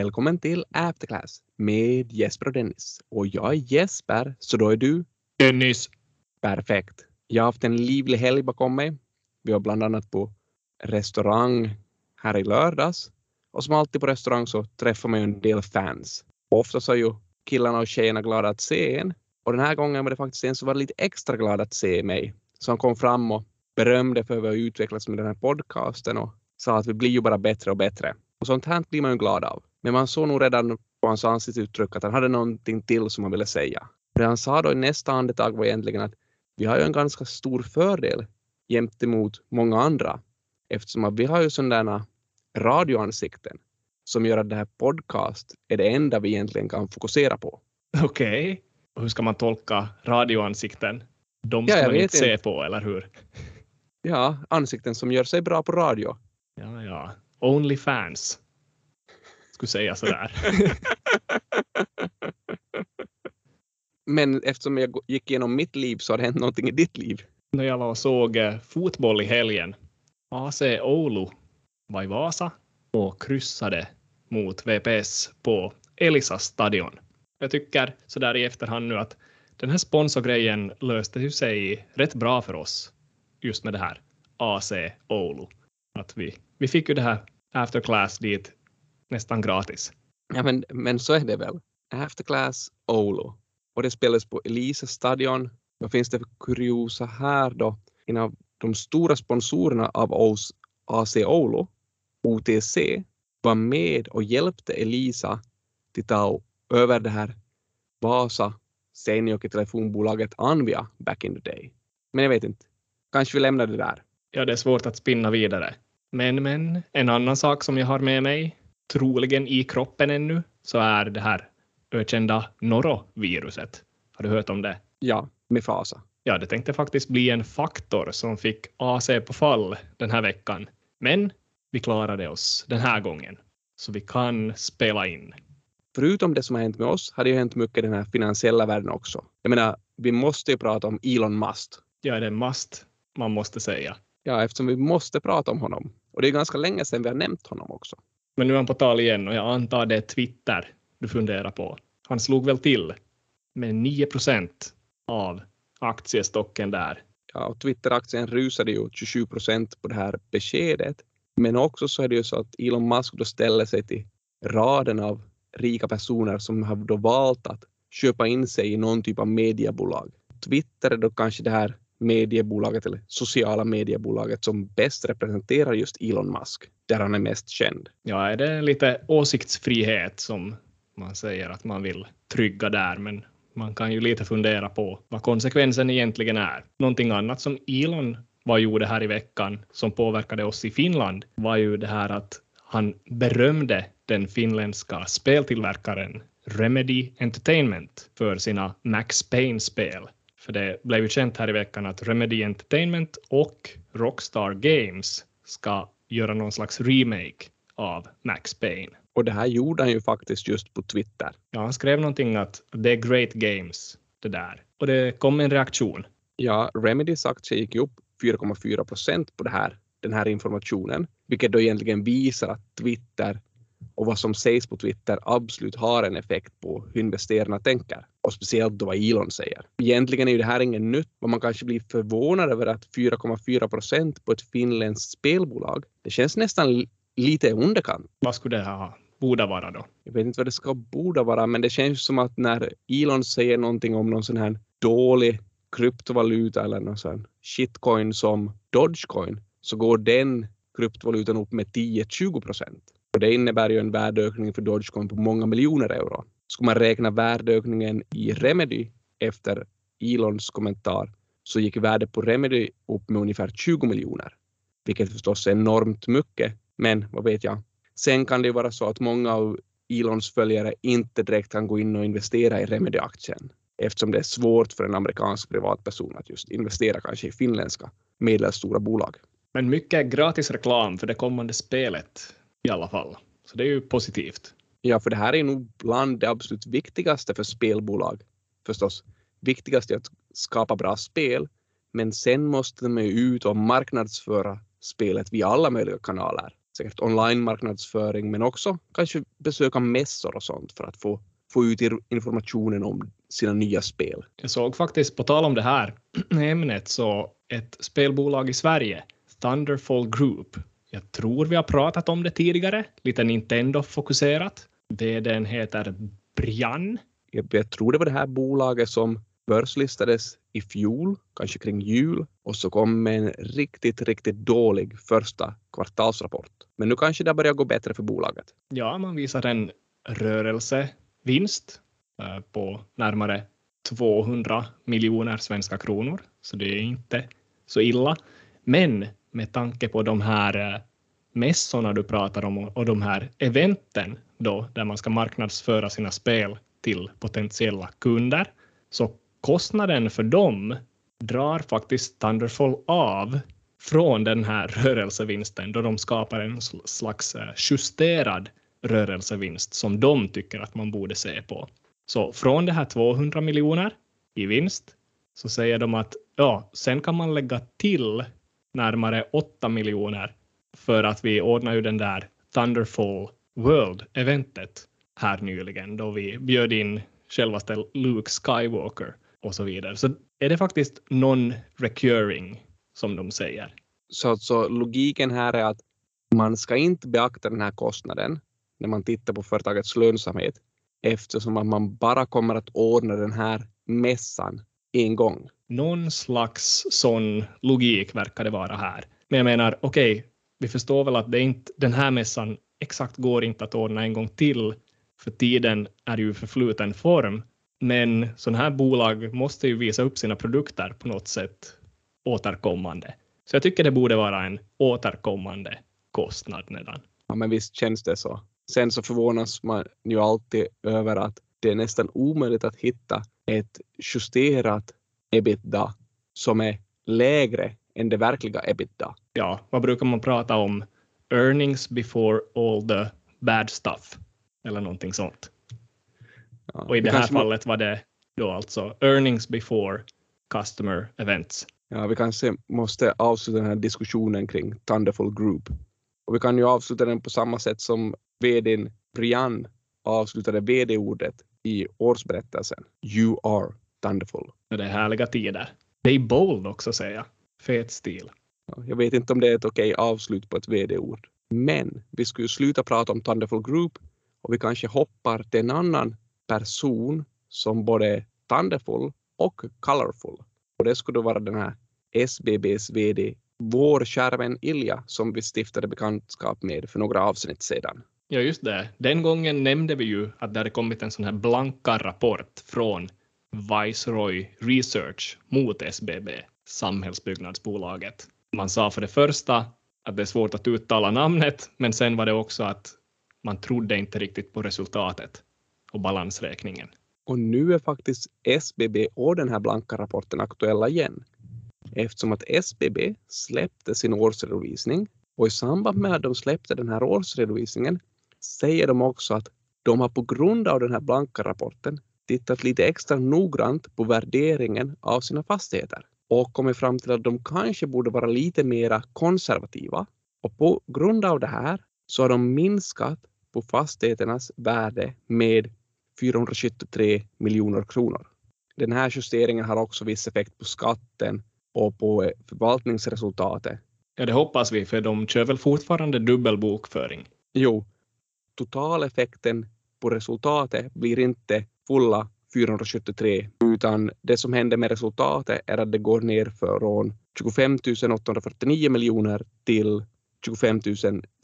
Välkommen till Afterclass med Jesper och Dennis. Och jag är Jesper, så då är du? Dennis. Perfekt. Jag har haft en livlig helg bakom mig. Vi var bland annat på restaurang här i lördags. Och som alltid på restaurang så träffar man ju en del fans. Ofta så är ju killarna och tjejerna glada att se en. Och den här gången var det faktiskt en som var lite extra glad att se mig. Som kom fram och berömde för hur vi har utvecklats med den här podcasten och sa att vi blir ju bara bättre och bättre. Och sånt här blir man ju glad av. Men man såg nog redan på hans ansiktsuttryck att han hade någonting till som han ville säga. Det han sa då i nästa andetag var egentligen att vi har ju en ganska stor fördel gentemot många andra eftersom att vi har ju sådana radioansikten som gör att det här podcast är det enda vi egentligen kan fokusera på. Okej. Okay. Hur ska man tolka radioansikten? De ska Ja, man inte se på, eller hur? Ja, ansikten som gör sig bra på radio. Ja, ja. Only fans. Skulle säga sådär. Men eftersom jag gick igenom mitt liv så har det hänt någonting i ditt liv. När jag var och såg eh, fotboll i helgen. AC Oulu var i Vasa och kryssade mot VPS på Elisa stadion. Jag tycker sådär i efterhand nu att den här sponsorgrejen löste ju sig rätt bra för oss just med det här AC Oulu. Att vi, vi fick ju det här afterclass dit nästan gratis. Ja, men, men så är det väl. Afterclass Oulu. Och det spelas på Elisa stadion. Vad finns det för kuriosa här då? En av de stora sponsorerna av oss, AC Oulu, OTC, var med och hjälpte Elisa till ta över det här Vasa Seinäjoki telefonbolaget Anvia back in the day. Men jag vet inte. Kanske vi lämnar det där. Ja, det är svårt att spinna vidare. Men, men, en annan sak som jag har med mig, troligen i kroppen ännu, så är det här ökända noroviruset. Har du hört om det? Ja, med fasa. Ja, det tänkte faktiskt bli en faktor som fick AC på fall den här veckan. Men vi klarade oss den här gången, så vi kan spela in. Förutom det som har hänt med oss har det ju hänt mycket i den här finansiella världen också. Jag menar, vi måste ju prata om Elon Musk. Ja, det är must, man måste säga. Ja, eftersom vi måste prata om honom. Och det är ganska länge sedan vi har nämnt honom också. Men nu är han på tal igen och jag antar det är Twitter du funderar på. Han slog väl till med 9 procent av aktiestocken där. Ja, och Twitter-aktien rusade ju 27 procent på det här beskedet. Men också så är det ju så att Elon Musk då ställer sig till raden av rika personer som har då valt att köpa in sig i någon typ av mediebolag. Twitter är då kanske det här mediebolaget eller sociala mediebolaget som bäst representerar just Elon Musk, där han är mest känd. Ja, är det lite åsiktsfrihet som man säger att man vill trygga där, men man kan ju lite fundera på vad konsekvensen egentligen är. Någonting annat som Elon var gjorde här i veckan som påverkade oss i Finland var ju det här att han berömde den finländska speltillverkaren Remedy Entertainment för sina Max Payne-spel. För det blev ju känt här i veckan att Remedy Entertainment och Rockstar Games ska göra någon slags remake av Max Payne. Och det här gjorde han ju faktiskt just på Twitter. Ja, han skrev någonting att det är great games, det där. Och det kom en reaktion. Ja, Remedys aktie gick ju upp 4,4 procent på det här, den här informationen, vilket då egentligen visar att Twitter och vad som sägs på Twitter absolut har en effekt på hur investerarna tänker. Och speciellt då vad Elon säger. Egentligen är ju det här inget nytt, men man kanske blir förvånad över att 4,4 procent på ett finländskt spelbolag, det känns nästan li- lite i underkant. Vad skulle det ha borde vara då? Jag vet inte vad det ska borde vara, men det känns som att när Elon säger någonting om någon sån här dålig kryptovaluta eller någon sån shitcoin som Dogecoin så går den kryptovalutan upp med 10-20 procent. Och det innebär ju en värdeökning för Dogecoin på många miljoner euro. Ska man räkna värdeökningen i Remedy efter Elons kommentar så gick värdet på Remedy upp med ungefär 20 miljoner. Vilket förstås är enormt mycket, men vad vet jag. Sen kan det ju vara så att många av Elons följare inte direkt kan gå in och investera i Remedy-aktien eftersom det är svårt för en amerikansk privatperson att just investera kanske i finländska medelstora bolag. Men mycket gratis reklam för det kommande spelet i alla fall. Så det är ju positivt. Ja, för det här är nog bland det absolut viktigaste för spelbolag. Förstås, viktigast är att skapa bra spel, men sen måste de ju ut och marknadsföra spelet via alla möjliga kanaler. säkert online-marknadsföring, men också kanske besöka mässor och sånt för att få, få ut informationen om sina nya spel. Jag såg faktiskt, på tal om det här ämnet, så ett spelbolag i Sverige, Thunderfall Group, jag tror vi har pratat om det tidigare, lite Nintendo-fokuserat. VDn heter Brian. Jag, jag tror det var det här bolaget som börslistades i fjol, kanske kring jul, och så kom med en riktigt, riktigt dålig första kvartalsrapport. Men nu kanske det börjar gå bättre för bolaget. Ja, man visar en rörelsevinst eh, på närmare 200 miljoner svenska kronor, så det är inte så illa. Men med tanke på de här eh, mässorna du pratar om och de här eventen då, där man ska marknadsföra sina spel till potentiella kunder, så kostnaden för dem drar faktiskt Thunderfall av från den här rörelsevinsten då de skapar en slags eh, justerad rörelsevinst som de tycker att man borde se på. Så från det här 200 miljoner i vinst så säger de att ja, sen kan man lägga till närmare 8 miljoner för att vi ordnade ju den där Thunderfall World-eventet här nyligen då vi bjöd in självaste Luke Skywalker och så vidare. Så är det faktiskt non-recurring som de säger. Så alltså, logiken här är att man ska inte beakta den här kostnaden när man tittar på företagets lönsamhet eftersom att man bara kommer att ordna den här mässan en gång. Någon slags sån logik verkar det vara här. Men jag menar, okej, okay, vi förstår väl att det inte, den här mässan exakt går inte att ordna en gång till, för tiden är ju förfluten form. Men sådana här bolag måste ju visa upp sina produkter på något sätt återkommande. Så jag tycker det borde vara en återkommande kostnad nedan. Ja, men visst känns det så. Sen så förvånas man ju alltid över att det är nästan omöjligt att hitta ett justerat ebitda som är lägre än det verkliga ebitda. Ja, vad brukar man prata om? Earnings before all the bad stuff eller någonting sånt. Ja, och i det här fallet var det då alltså earnings before customer events. Ja, vi kanske måste avsluta den här diskussionen kring Thunderful Group. Och vi kan ju avsluta den på samma sätt som vdn Brian avslutade vd-ordet i årsberättelsen. You are Thunderful. Det är härliga tider. Det är bold också säger jag. Fet stil. Ja, jag vet inte om det är ett okej avslut på ett vd-ord. Men vi skulle sluta prata om Thunderful Group och vi kanske hoppar till en annan person som både är Thunderful och Colorful. Och det skulle vara den här SBBs VD, vår kära vän Ilja, som vi stiftade bekantskap med för några avsnitt sedan. Ja, just det. Den gången nämnde vi ju att det hade kommit en sån här blanka rapport från Viceroy Research mot SBB, samhällsbyggnadsbolaget. Man sa för det första att det är svårt att uttala namnet, men sen var det också att man trodde inte riktigt på resultatet och balansräkningen. Och nu är faktiskt SBB och den här blanka rapporten aktuella igen eftersom att SBB släppte sin årsredovisning och i samband med att de släppte den här årsredovisningen säger de också att de har på grund av den här blanka rapporten tittat lite extra noggrant på värderingen av sina fastigheter och kommit fram till att de kanske borde vara lite mera konservativa. Och på grund av det här så har de minskat på fastigheternas värde med 473 miljoner kronor. Den här justeringen har också viss effekt på skatten och på förvaltningsresultatet. Ja, det hoppas vi, för de kör väl fortfarande dubbelbokföring? Jo, totaleffekten på resultatet blir inte fulla 473, utan det som händer med resultatet är att det går ner från 25 849 miljoner till 25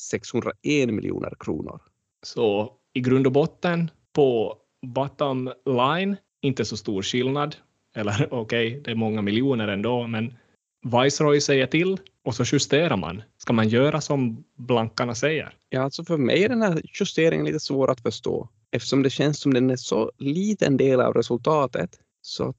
601 miljoner kronor. Så i grund och botten på bottom line, inte så stor skillnad. Eller okej, okay, det är många miljoner ändå, men Viceroy säger till och så justerar man. Ska man göra som blankarna säger? Ja, alltså för mig är den här justeringen lite svår att förstå eftersom det känns som den är så liten del av resultatet så att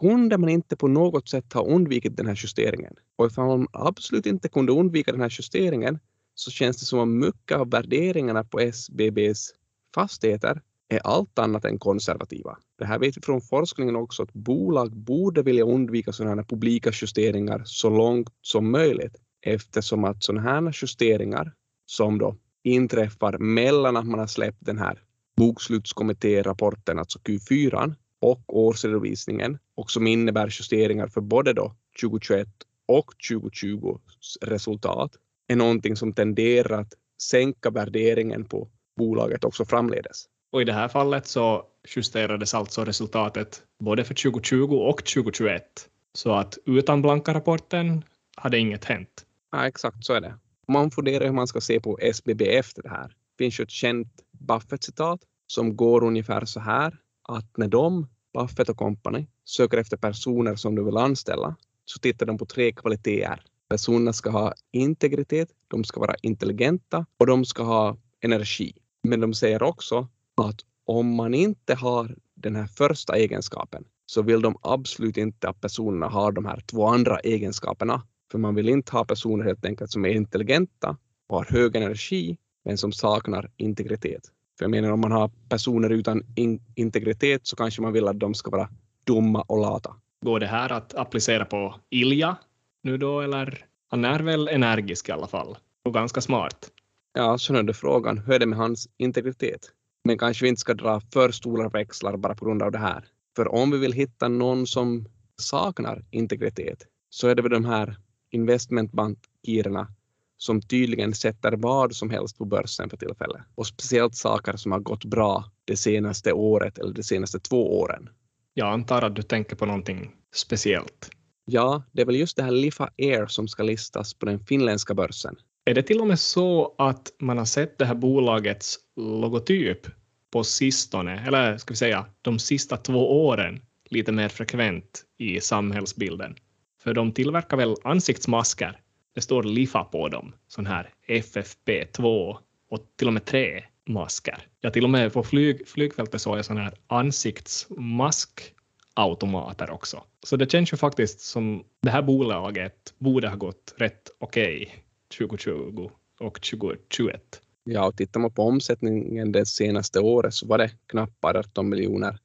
kunde man inte på något sätt ha undvikit den här justeringen. Och ifall man absolut inte kunde undvika den här justeringen så känns det som att mycket av värderingarna på SBBs fastigheter är allt annat än konservativa. Det här vet vi från forskningen också att bolag borde vilja undvika sådana här publika justeringar så långt som möjligt eftersom att sådana här justeringar som då inträffar mellan att man har släppt den här bokslutskommitté-rapporten, alltså Q4, och årsredovisningen och som innebär justeringar för både då 2021 och 2020 resultat är någonting som tenderar att sänka värderingen på bolaget också framledes. Och i det här fallet så justerades alltså resultatet både för 2020 och 2021. Så att utan blanka rapporten hade inget hänt. Ja, exakt så är det. Man funderar hur man ska se på SBB efter det här. Det finns ju ett känt Buffett-citat som går ungefär så här att när de, Buffett och company, söker efter personer som du vill anställa så tittar de på tre kvaliteter. Personerna ska ha integritet, de ska vara intelligenta och de ska ha energi. Men de säger också att om man inte har den här första egenskapen så vill de absolut inte att personerna har de här två andra egenskaperna. För man vill inte ha personer helt enkelt som är intelligenta och har hög energi men som saknar integritet. För jag menar om man har personer utan in integritet så kanske man vill att de ska vara dumma och lata. Går det här att applicera på Ilja nu då eller? Han är väl energisk i alla fall och ganska smart. Ja, så nu är det frågan, hur är det med hans integritet? Men kanske vi inte ska dra för stora växlar bara på grund av det här. För om vi vill hitta någon som saknar integritet så är det väl de här investmentbankirerna som tydligen sätter vad som helst på börsen för tillfället. Och speciellt saker som har gått bra det senaste året eller de senaste två åren. Jag antar att du tänker på någonting speciellt. Ja, det är väl just det här Lifa Air som ska listas på den finländska börsen. Är det till och med så att man har sett det här bolagets logotyp på sistone, eller ska vi säga de sista två åren, lite mer frekvent i samhällsbilden? För de tillverkar väl ansiktsmasker? Det står LIFA på dem, sån här FFP2 och till och med tre masker. Ja, till och med på flyg, flygfältet såg jag sån här ansiktsmaskautomater också. Så det känns ju faktiskt som det här bolaget borde ha gått rätt okej okay 2020 och 2021. Ja, och tittar man på omsättningen det senaste året så var det knappt 18 miljoner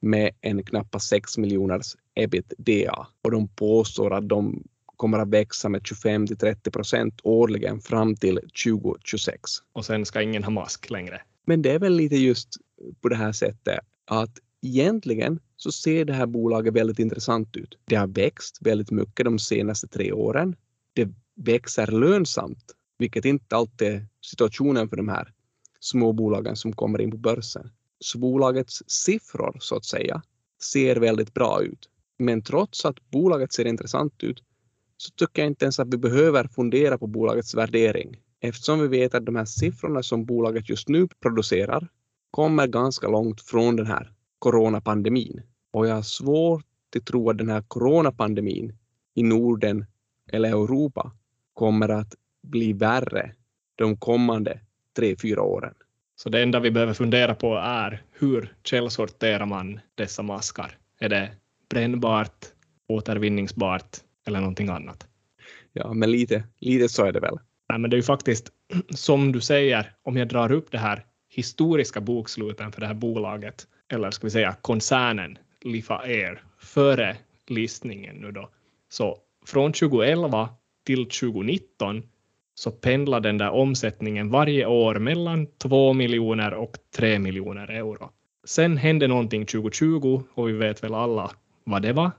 med en knappt 6 miljoners ebitda. Och de påstår att de kommer att växa med 25 till 30 procent årligen fram till 2026. Och sen ska ingen ha mask längre. Men det är väl lite just på det här sättet att egentligen så ser det här bolaget väldigt intressant ut. Det har växt väldigt mycket de senaste tre åren. Det växer lönsamt, vilket inte alltid är situationen för de här småbolagen som kommer in på börsen. Så bolagets siffror, så att säga, ser väldigt bra ut. Men trots att bolaget ser intressant ut så tycker jag inte ens att vi behöver fundera på bolagets värdering eftersom vi vet att de här siffrorna som bolaget just nu producerar kommer ganska långt från den här coronapandemin. Och jag har svårt att tro att den här coronapandemin i Norden eller Europa kommer att bli värre de kommande tre, fyra åren. Så det enda vi behöver fundera på är hur källsorterar man dessa maskar? Är det brännbart, återvinningsbart eller någonting annat? Ja, men lite, lite så är det väl. Nej, men det är ju faktiskt som du säger, om jag drar upp det här historiska boksluten för det här bolaget, eller ska vi säga koncernen Lifa Air, före listningen nu då. Så från 2011 till 2019 så pendlar den där omsättningen varje år mellan 2 miljoner och 3 miljoner euro. Sen hände någonting 2020 och vi vet väl alla vad det var.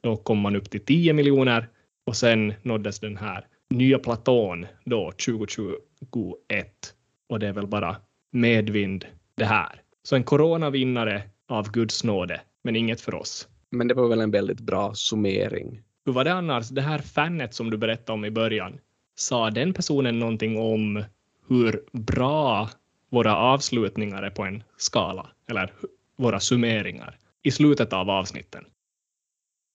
Då kom man upp till 10 miljoner och sen nåddes den här nya platån då 2021 och det är väl bara medvind det här. Så en coronavinnare av Guds nåde, men inget för oss. Men det var väl en väldigt bra summering. Hur var det annars, det här fanet som du berättade om i början? Sa den personen någonting om hur bra våra avslutningar är på en skala, eller våra summeringar, i slutet av avsnitten?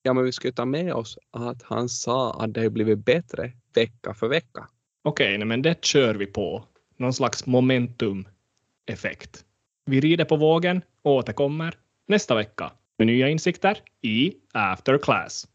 Ja, men vi ska ju ta med oss att han sa att det har blivit bättre vecka för vecka. Okej, okay, men det kör vi på. Någon slags momentum-effekt. Vi rider på vågen och återkommer nästa vecka med nya insikter i After Class.